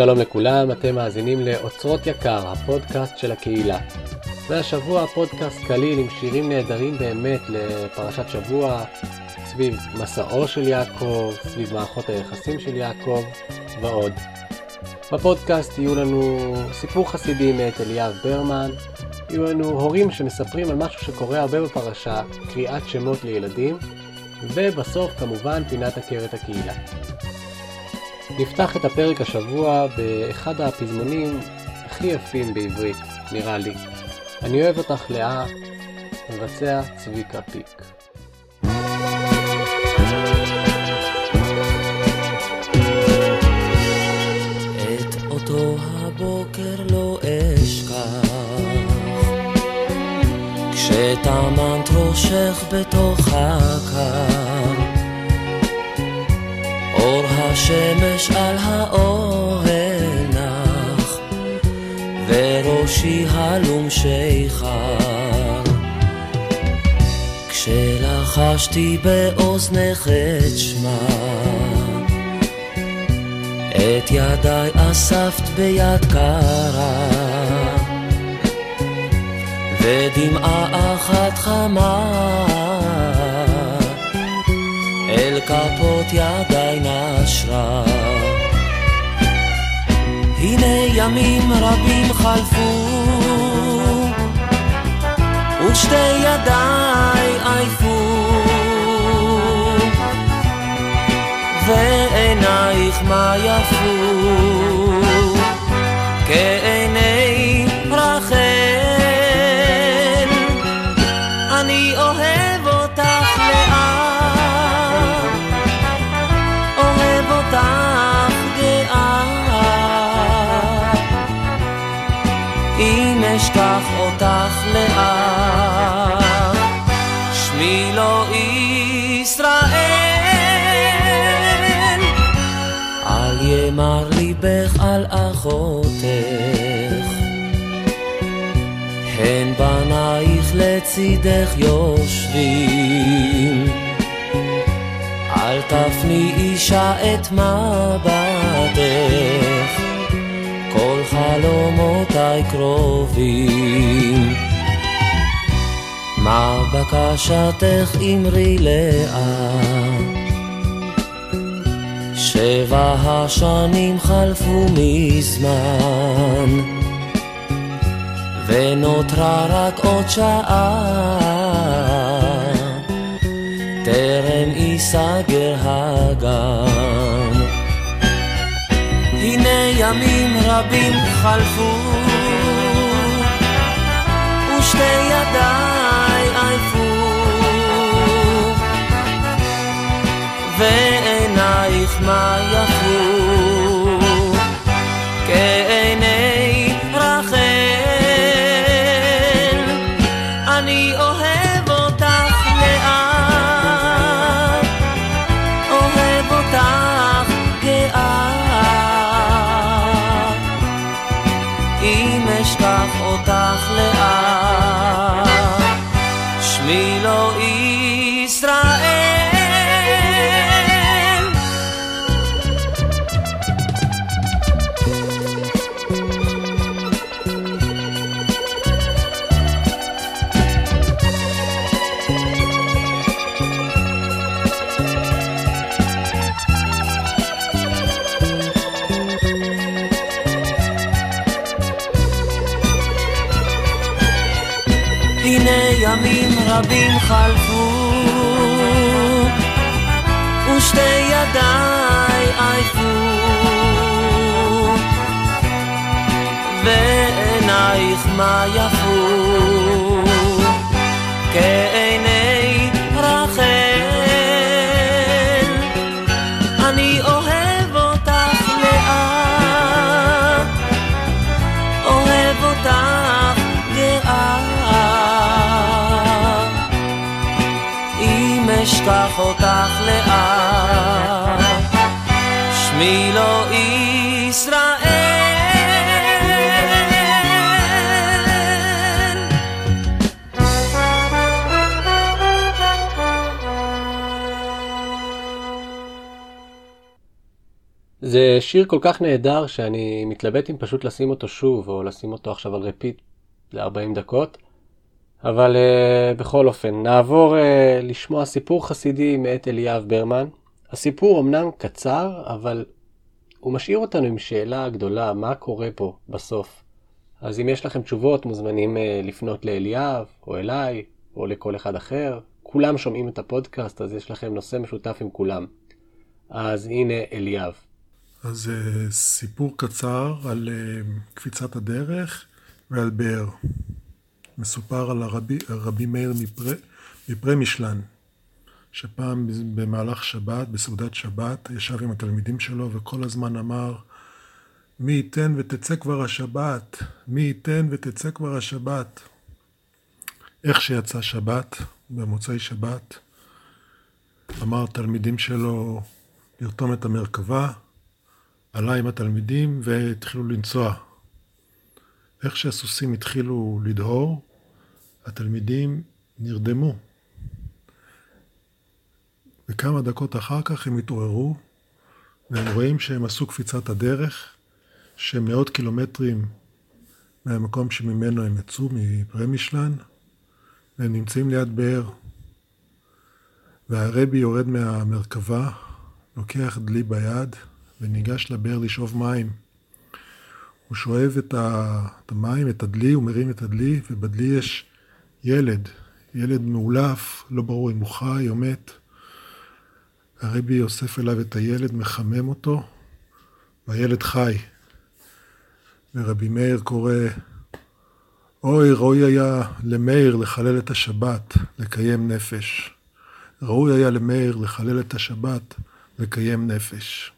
שלום לכולם, אתם מאזינים לאוצרות יקר, הפודקאסט של הקהילה. והשבוע הפודקאסט קליל עם שירים נהדרים באמת לפרשת שבוע, סביב מסעו של יעקב, סביב מערכות היחסים של יעקב ועוד. בפודקאסט יהיו לנו סיפור חסידי מאת אליאב ברמן, יהיו לנו הורים שמספרים על משהו שקורה הרבה בפרשה, קריאת שמות לילדים, ובסוף כמובן פינת עקרת הקהילה. נפתח את הפרק השבוע באחד הפזמונים הכי יפים בעברית, נראה לי. אני אוהב אותך לאה, מבצע צביקה פיק. אותו הבוקר לא אשכח כשטמנת ראשך בתוך הקר השמש על האוהל נח, וראשי הלום שיכר. כשלחשתי באוזנך את שמה, את ידיי אספת ביד קרה, ודמעה אחת חמה כפות ידיי נשרה. הנה ימים רבים חלפו, ושתי ידיי עייפו, ועינייך מה יפו, כעיני אחותך. הן בנייך לצידך יושבים. אל תפני אישה את מבטך, כל חלומותיי קרובים. מה בקשתך אמרי לאט? שבע השנים חלפו מזמן. ונותרה רק עוד שעה, טרם ייסגר הגן. הנה ימים רבים חלפו, ושתי ידיי עייפו, ועינייך מה יפו, חלפו, ושתי ידיי עייפו, ועינייך מה יפו, זה שיר כל כך נהדר שאני מתלבט אם פשוט לשים אותו שוב, או לשים אותו עכשיו על רפיט ל-40 דקות. אבל uh, בכל אופן, נעבור uh, לשמוע סיפור חסידי מאת אליאב ברמן. הסיפור אמנם קצר, אבל הוא משאיר אותנו עם שאלה גדולה, מה קורה פה בסוף. אז אם יש לכם תשובות, מוזמנים uh, לפנות לאליאב, או אליי, או לכל אחד אחר. כולם שומעים את הפודקאסט, אז יש לכם נושא משותף עם כולם. אז הנה אליאב. אז uh, סיפור קצר על uh, קפיצת הדרך ועל באר. מסופר על הרבי, רבי מאיר מפרה, מפרמישלן, שפעם במהלך שבת, בסעודת שבת, ישב עם התלמידים שלו וכל הזמן אמר, מי ייתן ותצא כבר השבת, מי ייתן ותצא כבר השבת. איך שיצא שבת, במוצאי שבת, אמר תלמידים שלו לרתום את המרכבה, עלה עם התלמידים והתחילו לנסוע. איך שהסוסים התחילו לדהור, התלמידים נרדמו. וכמה דקות אחר כך הם התעוררו, והם רואים שהם עשו קפיצת הדרך, שמאות קילומטרים מהמקום שממנו הם יצאו, מפרמישלן, והם נמצאים ליד באר. והרבי יורד מהמרכבה, לוקח דלי ביד, וניגש לבאר לשאוב מים. הוא שואב את המים, את הדלי, הוא מרים את הדלי, ובדלי יש ילד, ילד מאולף, לא ברור אם הוא חי או מת. הרבי אוסף אליו את הילד, מחמם אותו, והילד חי. ורבי מאיר קורא, אוי, ראוי היה למאיר לחלל את השבת, לקיים נפש. ראוי היה למאיר לחלל את השבת, לקיים נפש.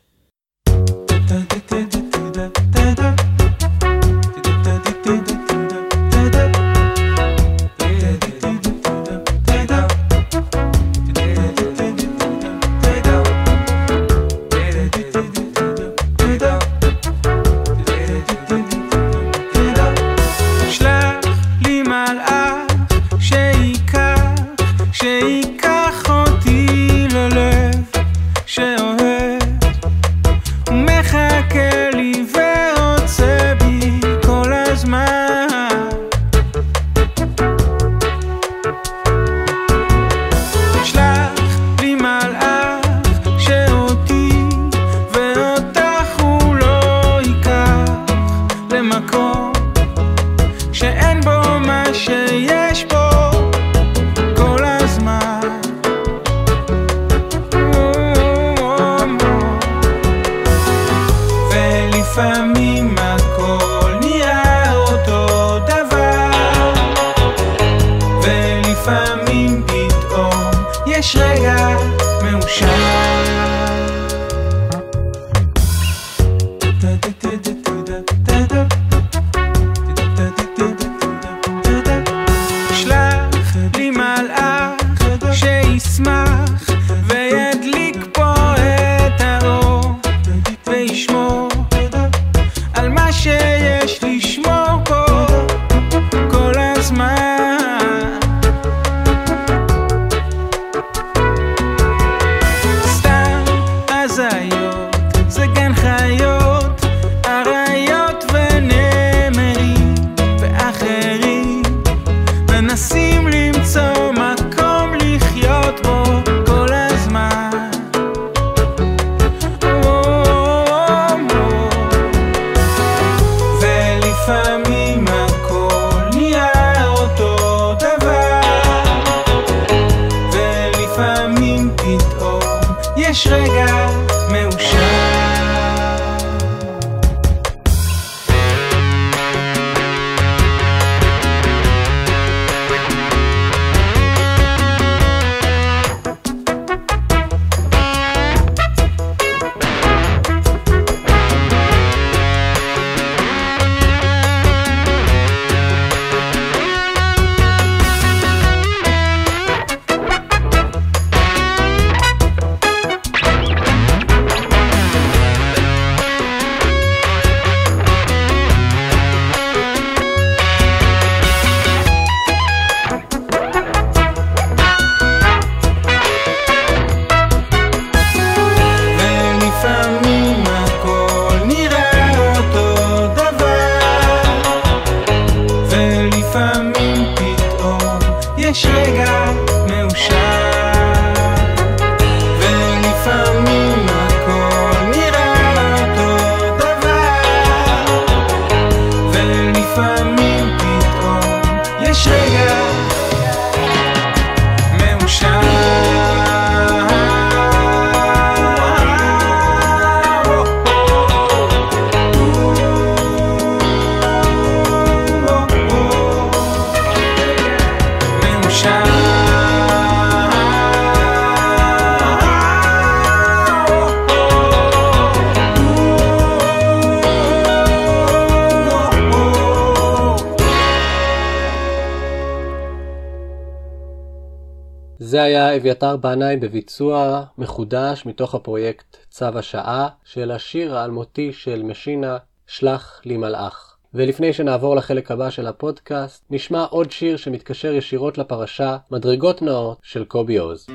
זה היה אביתר בנאי בביצוע מחודש מתוך הפרויקט צו השעה של השיר האלמותי של משינה, שלח לי מלאך. ולפני שנעבור לחלק הבא של הפודקאסט, נשמע עוד שיר שמתקשר ישירות לפרשה, מדרגות נאות של קובי עוז.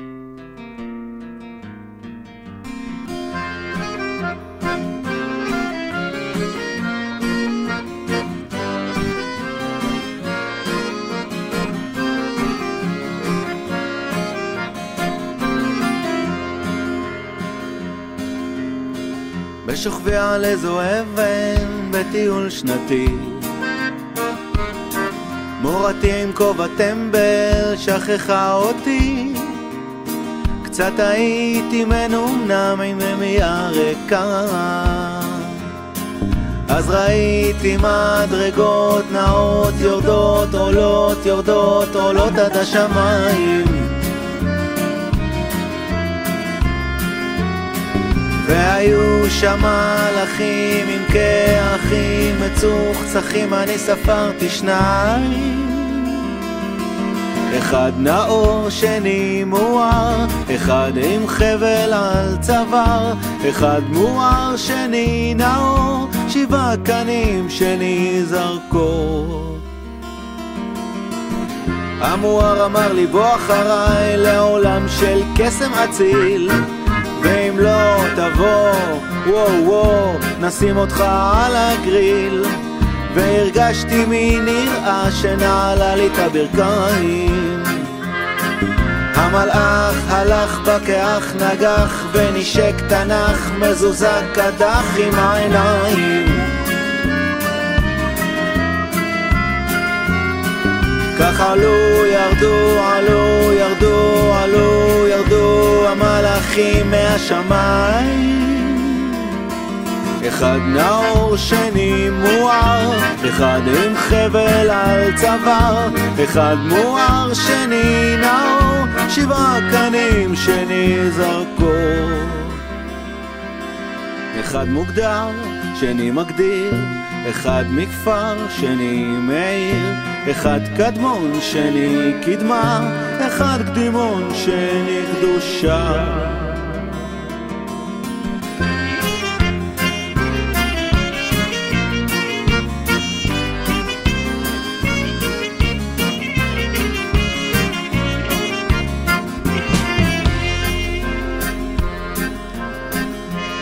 בשוכבי על איזו אבן בטיול שנתי. מורתי עם כובע טמבל שכחה אותי. קצת הייתי מנומנם עם ממייה ריקה אז ראיתי מדרגות נאות יורדות עולות יורדות עולות עד השמיים שם מלאכים עם כאחים מצוחצחים, אני ספרתי שניים. אחד נאור, שני מואר, אחד עם חבל על צוואר, אחד מואר, שני נאור, שבעה קנים, שני זרקור. המואר אמר לי בוא אחריי לעולם של קסם אציל ואם לא תבוא, וואו וואו, נשים אותך על הגריל. והרגשתי מי נראה שנעלה לי את הברכיים. המלאך הלך בכאח נגח ונשק תנ"ך מזוזה קדח עם העיניים כך עלו, ירדו, עלו, ירדו, עלו, ירדו המלאכים מהשמיים. אחד נאור, שני מואר, אחד עם חבל על צוואר, אחד מואר, שני נאור, שבעה קנים, שני זרקור. אחד מוגדר, שני מגדיר, אחד מכפר, שני מעיר, אחד קדמון, שני קדמה, אחד קדימון, שני קדושה.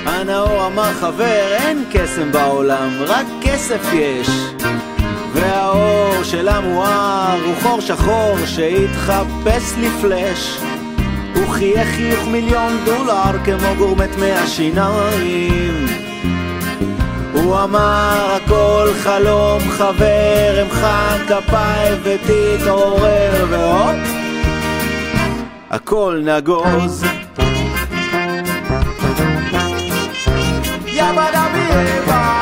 הנאור אמר חבר, אין קסם בעולם, רק כסף יש. והאור של המואר הוא חור שחור שהתחפש לפלאש. הוא חייך חיוך מיליון דולר כמו גורמט מהשיניים. הוא אמר הכל חלום חבר, אמחא כפיי ותתעורר והופ הכל נגוז המדרגות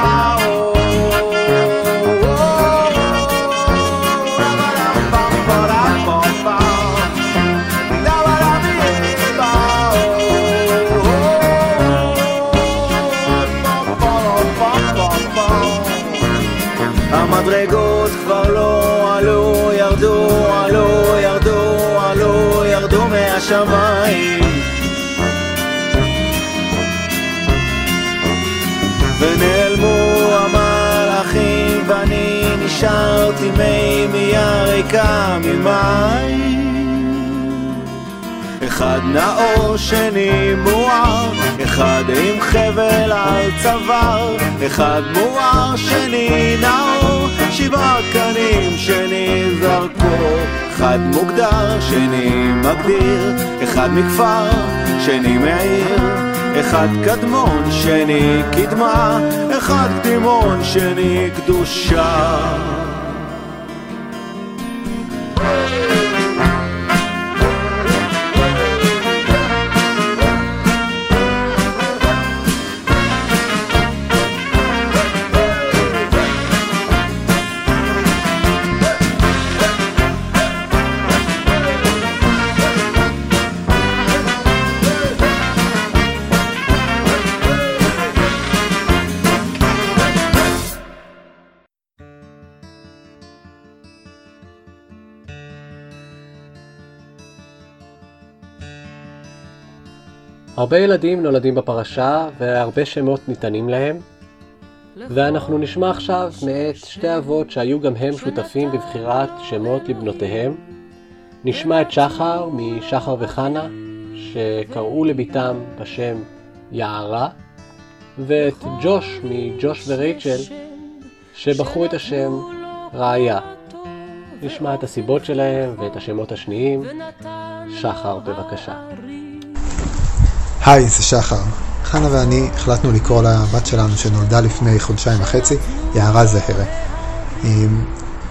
ממים אחד נאור, שני מואר, אחד עם חבל על צוואר, אחד מואר, שני נאור, שבעה קנים, שני זרקור, אחד מוגדר, שני מגדיר, אחד מכפר, שני מעיר, אחד קדמון, שני קדמה, אחד קדימון, שני קדושה. הרבה ילדים נולדים בפרשה והרבה שמות ניתנים להם, ואנחנו נשמע עכשיו מאת שתי אבות שהיו גם הם שותפים בבחירת שמות לבנותיהם. נשמע את שחר משחר וחנה, שקראו לביתם בשם יערה, ואת ג'וש מג'וש ורייצ'ל, שבחרו את השם רעיה. נשמע את הסיבות שלהם ואת השמות השניים. שחר, בבקשה. היי, זה שחר. חנה ואני החלטנו לקרוא לבת שלנו שנולדה לפני חודשיים וחצי, יערה זהרה.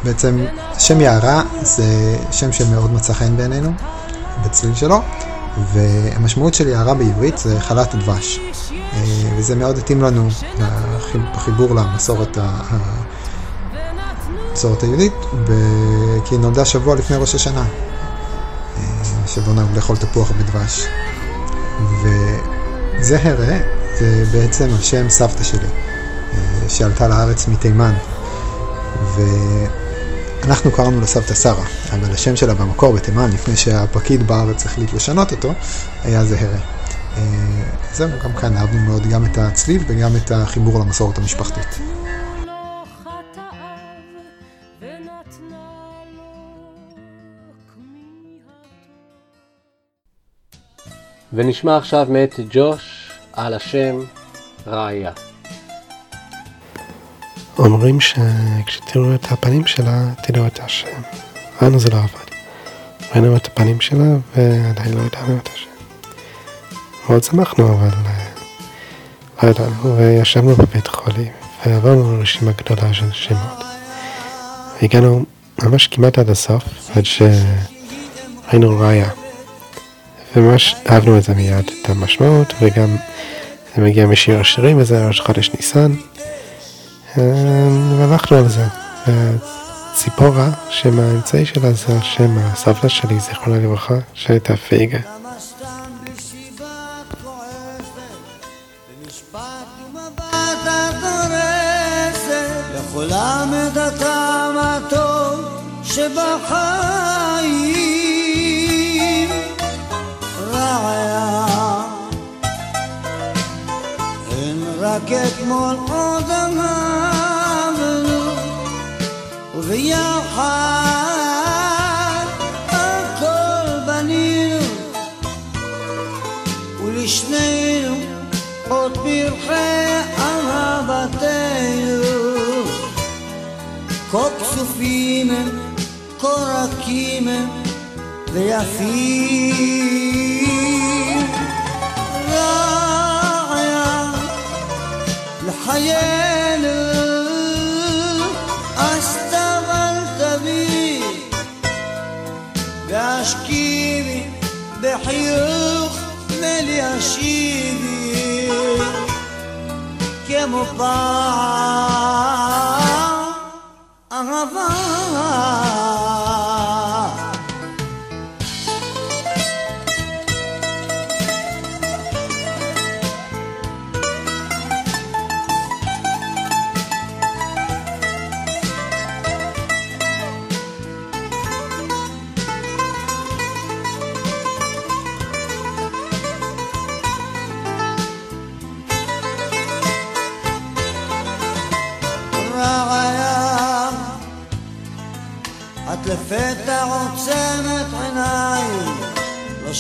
בעצם השם יערה זה שם שמאוד מצא חן בעינינו, בצליל שלו, והמשמעות של יערה בעברית זה חלת דבש. וזה מאוד התאים לנו בחיבור למסורת המסורת היהודית, כי היא נולדה שבוע לפני ראש השנה, שבו נהוג לאכול תפוח בדבש. וזהרה זה בעצם על שם סבתא שלי, שעלתה לארץ מתימן. ואנחנו קראנו לסבתא שרה, אבל השם שלה במקור בתימן, לפני שהפקיד בארץ החליט לשנות אותו, היה זהרה. זהו, גם כאן אהבנו מאוד גם את הצליל וגם את החיבור למסורת המשפחתית. ונשמע עכשיו מאת ג'וש על השם רעיה. אומרים שכשתראו את הפנים שלה, תדעו את השם. לנו זה לא עבד. ראינו את הפנים שלה ועדיין לא ידענו את השם. מאוד שמחנו, אבל לא ידענו, וישבנו בבית חולים, ועברנו רשימה גדולה של שמות. והגענו ממש כמעט עד הסוף, עד שראינו ראיה. וממש אהבנו את זה מיד, את המשמעות, וגם זה מגיע משיר השירים, וזה ראש חודש ניסן. והלכנו על זה. ציפורה, שם האמצעי שלה זה שם הסבתא שלי, זיכרונה לברכה, שהייתה פייגה. רק אתמול עוד אמרנו וביחד הכל בנינו ולשנינו עוד פרחי אהבתנו כה כסופים הם, כה רכים הם ויפים. בחיוך ולהשיבי כמו פעם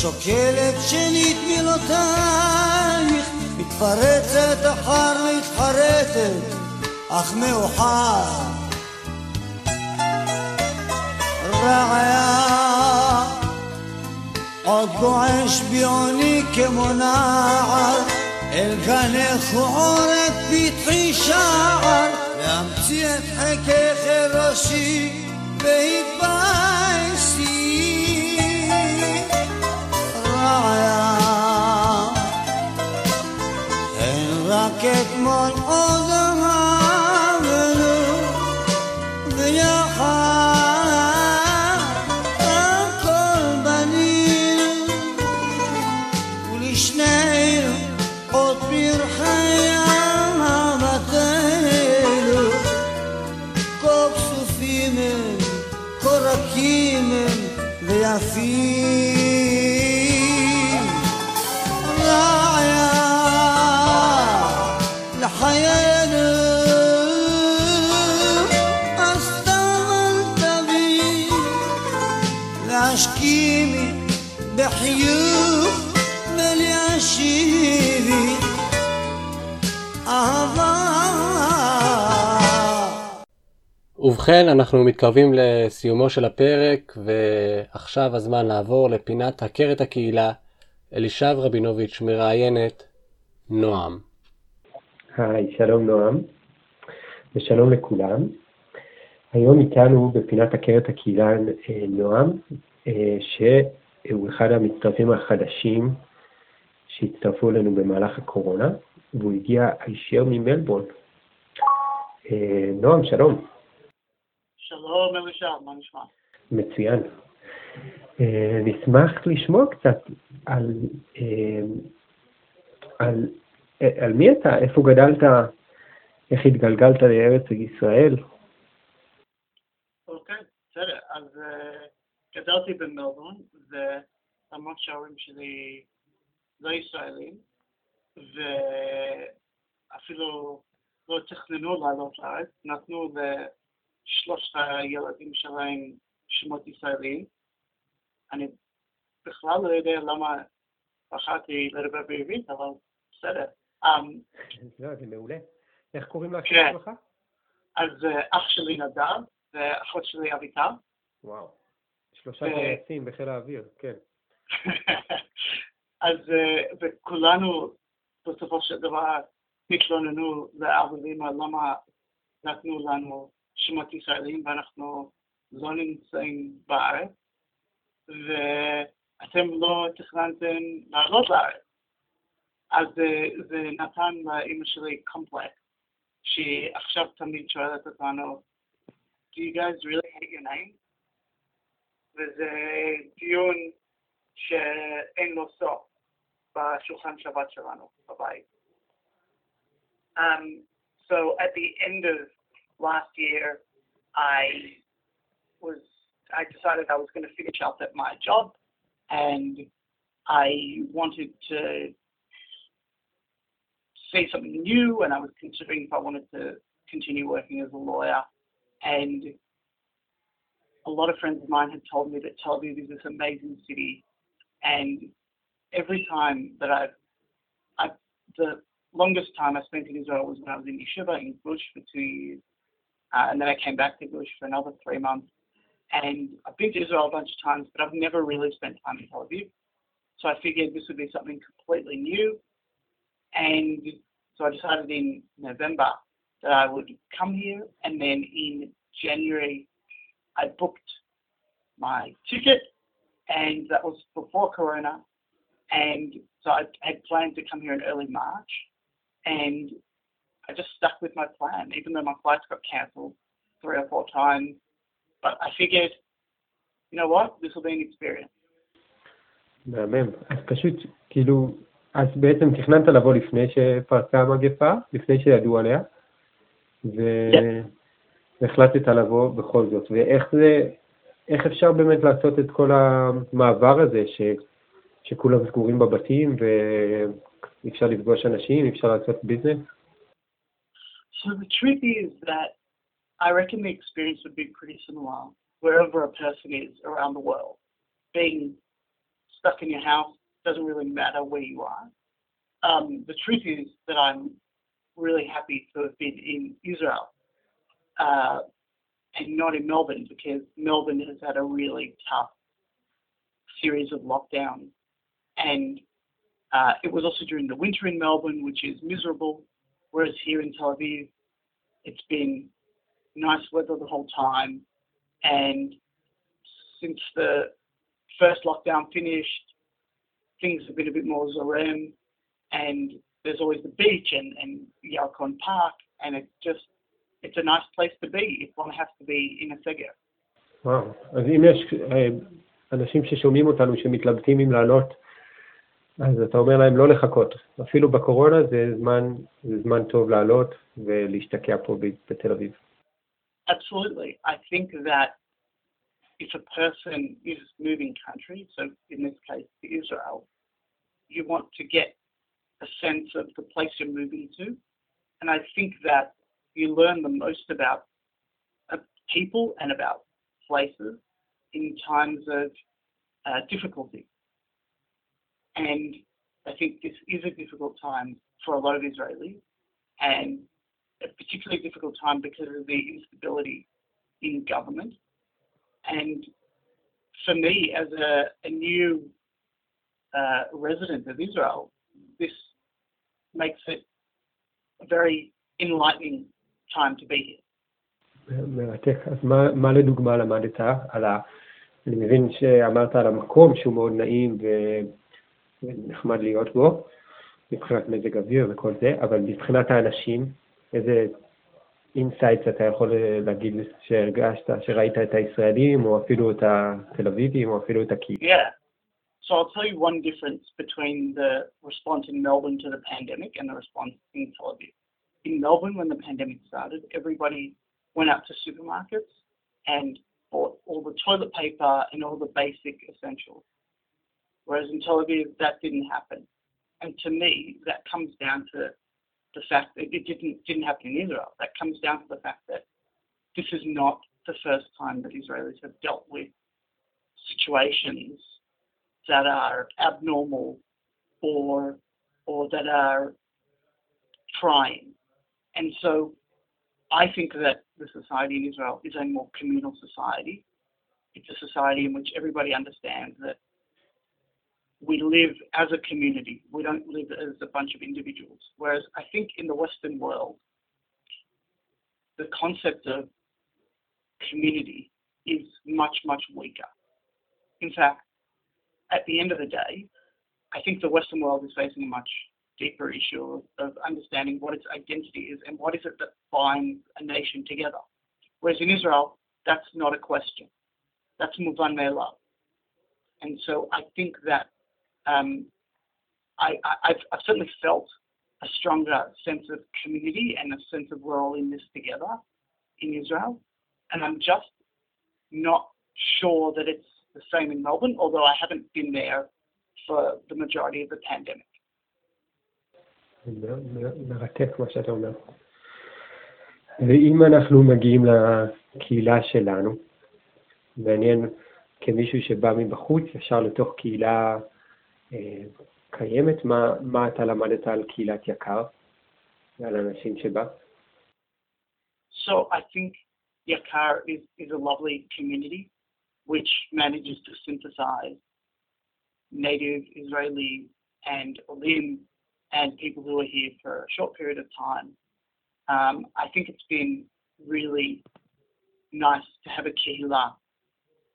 שוקלת שנית מילותייך מתפרצת אחר מתחרטת אך מאוחר. רעיה עוד גועש ביוני כמו נער אל גנך עורק פתחי שער להמציא את חיקך אל ראשי והתביישתי רק ובכן, אנחנו מתקרבים לסיומו של הפרק, ועכשיו הזמן לעבור לפינת הכר הקהילה. אלישב רבינוביץ' מראיינת נועם. היי, שלום נועם, ושלום לכולם. היום איתנו בפינת את הקהילה אה, נועם, אה, שהוא אחד המצטרפים החדשים שהצטרפו אלינו במהלך הקורונה, והוא הגיע הישר ממלבורן. אה, נועם, שלום. שלום אלישע, מה נשמע? מצוין. אה, נשמח לשמוע קצת על, אה, על, על מי אתה, איפה גדלת, איך התגלגלת לארץ ישראל. אוקיי, בסדר. אז אה, גדלתי במלבורן, ולמרות שההורים שלי לא ישראלים, ואפילו לא תכננו לעלות לארץ, נתנו שלושת הילדים שלהם שמות ישראלים. אני בכלל לא יודע למה בחרתי לדבר בעברית, אבל בסדר. אמ, לא, זה מעולה. איך קוראים לאחים כן. שלך? אז אה, אח שלי נדב, ואחות שלי אביטל. וואו. שלושה טייסים בחיל האוויר, כן. אז אה, וכולנו בסופו של דבר התלוננו לאבא ואמא למה נתנו לנו שמות ישראלים ואנחנו לא נמצאים בארץ, ואתם לא תכננתם לעלות לארץ. אז זה, זה נתן לאמא שלי קומפלקס, שהיא עכשיו תמיד שואלת אותנו, Do you guys really hate your name? וזה דיון שאין לו סוף בשולחן שבת שלנו בבית. Um, so at the end of last year, I was I decided I was going to finish up at my job, and I wanted to see something new, and I was considering if I wanted to continue working as a lawyer. And a lot of friends of mine had told me that Tel Aviv is this amazing city, and every time that I've, I, the longest time I spent in Israel was when I was in Yeshiva in Gush for two years, uh, and then I came back to Gush for another three months. And I've been to Israel a bunch of times, but I've never really spent time in Tel Aviv. So I figured this would be something completely new. And so I decided in November that I would come here, and then in January I booked my ticket, and that was before Corona. And so I had planned to come here in early March, and I just stuck with my plan, even though my flights got cancelled three or four times. But I figured, you know what, this will be an experience. מהמם. אז פשוט, כאילו, אז בעצם תכננת לבוא לפני שפרצה המגפה, לפני שידעו עליה, ו- והחלטת לבוא בכל זאת. ואיך זה, איך אפשר באמת לעשות את כל המעבר הזה, ש, שכולם סגורים בבתים, ואי אפשר לפגוש אנשים, אי אפשר לעשות ביזנס? So the truth is that I reckon the experience would be pretty similar wherever a person is around the world. Being stuck in your house doesn't really matter where you are. Um, the truth is that I'm really happy to have been in Israel uh, and not in Melbourne because Melbourne has had a really tough series of lockdowns. And uh, it was also during the winter in Melbourne, which is miserable, whereas here in Tel Aviv, it's been nice weather the whole time. And since the first lockdown finished, things have been a bit more zarem, and there's always the beach and, and Yalkon Park, and it just it's a nice place to be if one has to be in a seger. וואו, אז אם יש אה, אנשים ששומעים אותנו שמתלבטים אם לעלות, אז אתה אומר להם לא לחכות. אפילו בקורונה זה זמן, זה זמן טוב לעלות ולהשתקע פה ב- בתל אביב. Absolutely. I think that if a person is moving country, so in this case to Israel, you want to get a sense of the place you're moving to. And I think that you learn the most about uh, people and about places in times of uh, difficulty. And I think this is a difficult time for a lot of Israelis, and a particularly difficult time because of the instability in government. And for me, as a, a new uh, resident of Israel, this makes it a very enlightening time to be here. מרתק. אז מה, מה לדוגמה למדת על ה... אני מבין שאמרת על המקום שהוא מאוד נעים ו... ונחמד להיות בו, מבחינת מזג אוויר וכל זה, אבל מבחינת האנשים, איזה אינסייטס אתה יכול להגיד שהרגשת, שראית את הישראלים, או אפילו את התל אביבים, או אפילו את הקהילה? Yeah. So I'll tell you one difference between the response in Melbourne to the pandemic and the response in Tel Aviv. In Melbourne, when the pandemic started, everybody went out to supermarkets and bought all the toilet paper and all the basic essentials. Whereas in Tel Aviv, that didn't happen. And to me, that comes down to the fact that it didn't didn't happen in Israel. That comes down to the fact that this is not the first time that Israelis have dealt with situations that are abnormal or or that are trying. And so I think that the society in Israel is a more communal society. It's a society in which everybody understands that we live as a community. We don't live as a bunch of individuals. Whereas I think in the Western world, the concept of community is much, much weaker. In fact, at the end of the day, I think the Western world is facing a much deeper issue of, of understanding what its identity is and what is it that binds a nation together. Whereas in Israel, that's not a question. That's Muvan. And so I think that um, I, have I've certainly felt a stronger sense of community and a sense of we're all in this together in Israel. And I'm just not sure that it's the same in Melbourne, although I haven't been there for the majority of the pandemic. מרתק מה שאתה אומר. ואם אנחנו מגיעים לקהילה שלנו, מעניין כמישהו שבא מבחוץ ישר לתוך קהילה אה, קיימת, מה, מה אתה למדת על קהילת יקר ועל אנשים שבה? So I think Yakar is, is a lovely community which manages to synthesize native Israeli and Olim and people who are here for a short period of time. Um, I think it's been really nice to have a kehillah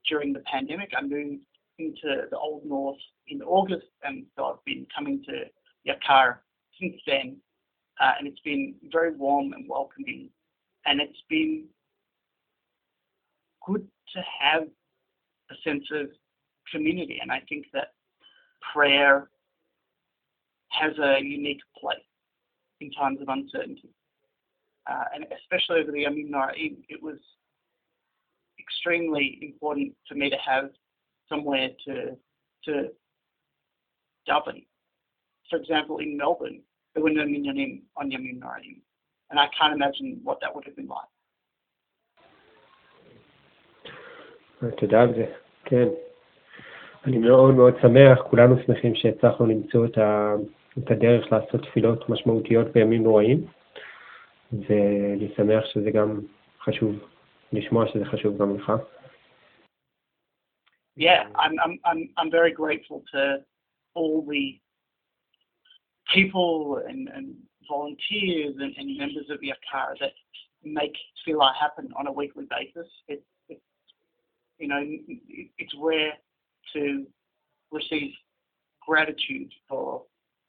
during the pandemic. I moved into the Old North in August, and so I've been coming to Yakar since then, uh, and it's been very warm and welcoming, and it's been good to have a sense of community, and I think that prayer has a unique place in times of uncertainty. Uh, and especially over the Yamim Naraim, it was extremely important for me to have somewhere to to daven. For example, in Melbourne, there were no minyanim on Yamim Naraim, and I can't imagine what that would have been like. תודה על זה, כן. אני מאוד מאוד שמח, כולנו שמחים שהצלחנו למצוא את, ה, את הדרך לעשות תפילות משמעותיות בימים נוראים, ואני שמח שזה גם חשוב, לשמוע שזה חשוב גם לך. yeah, I'm, I'm, I'm, I'm very grateful to all the people and, and volunteers and, and members of Yakara that make Fila happen on a weekly basis. It, it you know, it, it's rare to receive gratitude for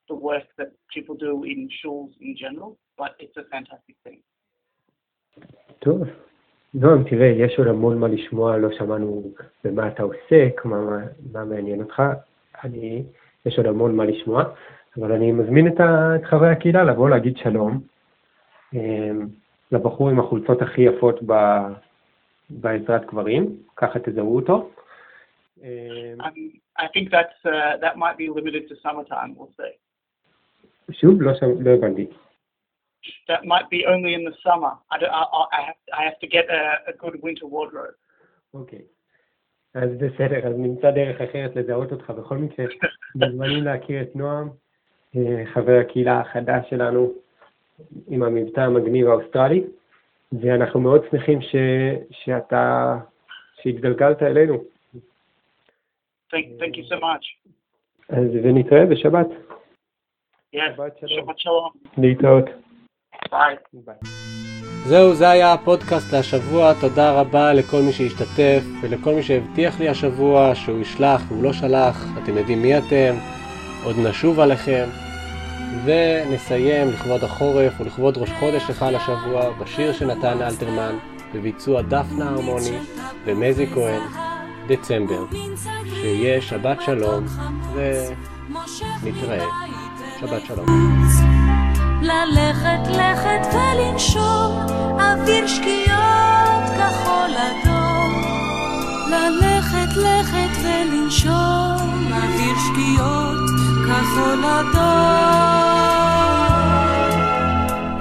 the work that people do in schools in general, but it's a fantastic thing. Cool. נועם, תראה, יש עוד המון מה לשמוע, לא שמענו במה אתה עוסק, מה, מה מעניין אותך, אני, יש עוד המון מה לשמוע, אבל אני מזמין את, ה, את חברי הקהילה לבוא להגיד שלום אמ, לבחור עם החולצות הכי יפות ב, בעזרת גברים, ככה תזהו אותו. I think that's, uh, that might be limited to summertime, we'll see. שוב, לא, לא הבנתי. That might be only in the summer. I, don't, I, I, have, I have to get a, a good winter wardrobe. אוקיי. אז בסדר, אז נמצא דרך אחרת לזהות אותך. בכל מקרה, מוזמנים להכיר את נועם, אה, חבר הקהילה החדש שלנו עם המבטא המגניב האוסטרלי, ואנחנו מאוד שמחים ש, שאתה, שהתגלגלת אלינו. Thank, thank you so much. אז ונתראה בשבת. Yeah. שבת שלום. Shabbat shalom. להתראות. ביי. זהו, זה היה הפודקאסט להשבוע. תודה רבה לכל מי שהשתתף ולכל מי שהבטיח לי השבוע שהוא ישלח והוא לא שלח. אתם יודעים מי אתם, עוד נשוב עליכם. ונסיים לכבוד החורף ולכבוד ראש חודש אחד השבוע בשיר שנתן אלתרמן בביצוע דפנה הרמוני ומזי כהן, דצמבר. שיהיה שבת שלום ונתראה. שבת שלום. ללכת לכת ולנשום. אוויר שקיעות כחול אדום. ללכת לכת ולנשום. אוויר שקיעות כחול אדום.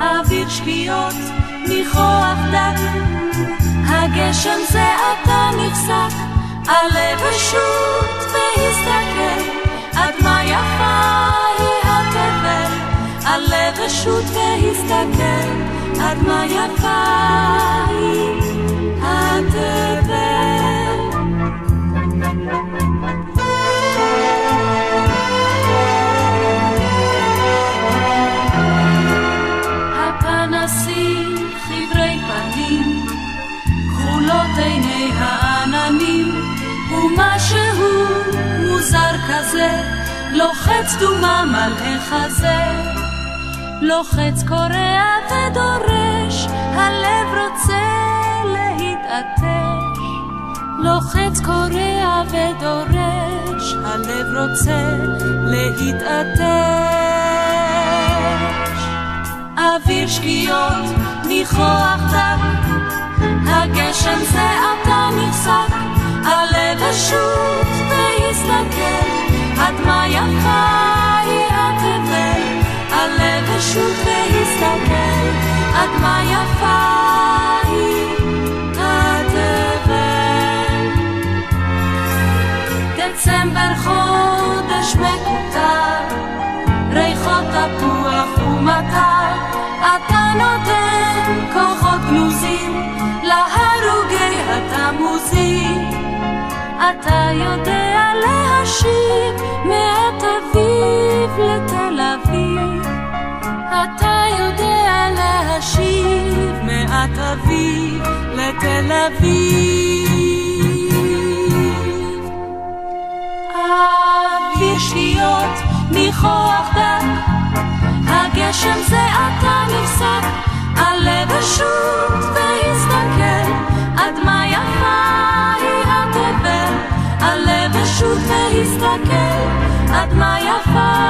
אוויר שקיעות ניחוח דק הגשם זה עתה נפסק הלב פשוט והסתכל. עד מה יפה הלב פשוט והסתכל עד מה יפה היא התבל הפנסים חברי פנים כחולות עיני העננים ומשהו מוזר כזה לוחץ דומם על החזה לוחץ קורע ודורש הלב רוצה להתעטש. לוחץ קורע ודורש הלב רוצה להתעטש. אוויר שקיעות ניחוח דק הגשם זה עתה נפסק הלב פשוט והסתכל היא התבל הלב פשוט והסתכל עד מה יפה היא התבל. דצמבר חודש מקוטר ריחות תפוח ומטר אתה נותן כוחות גנוזים להרוגי התמוזים. אתה יודע להשיב מאת אביב לתל אביב אתה יודע להשיב מאת אביב לתל אביב. אוויר שקיעות ניחוח דק הגשם זה עתה נפסק הלב פשוט והסתכל עד מה יפה היא התבל הלב פשוט והסתכל עד מה יפה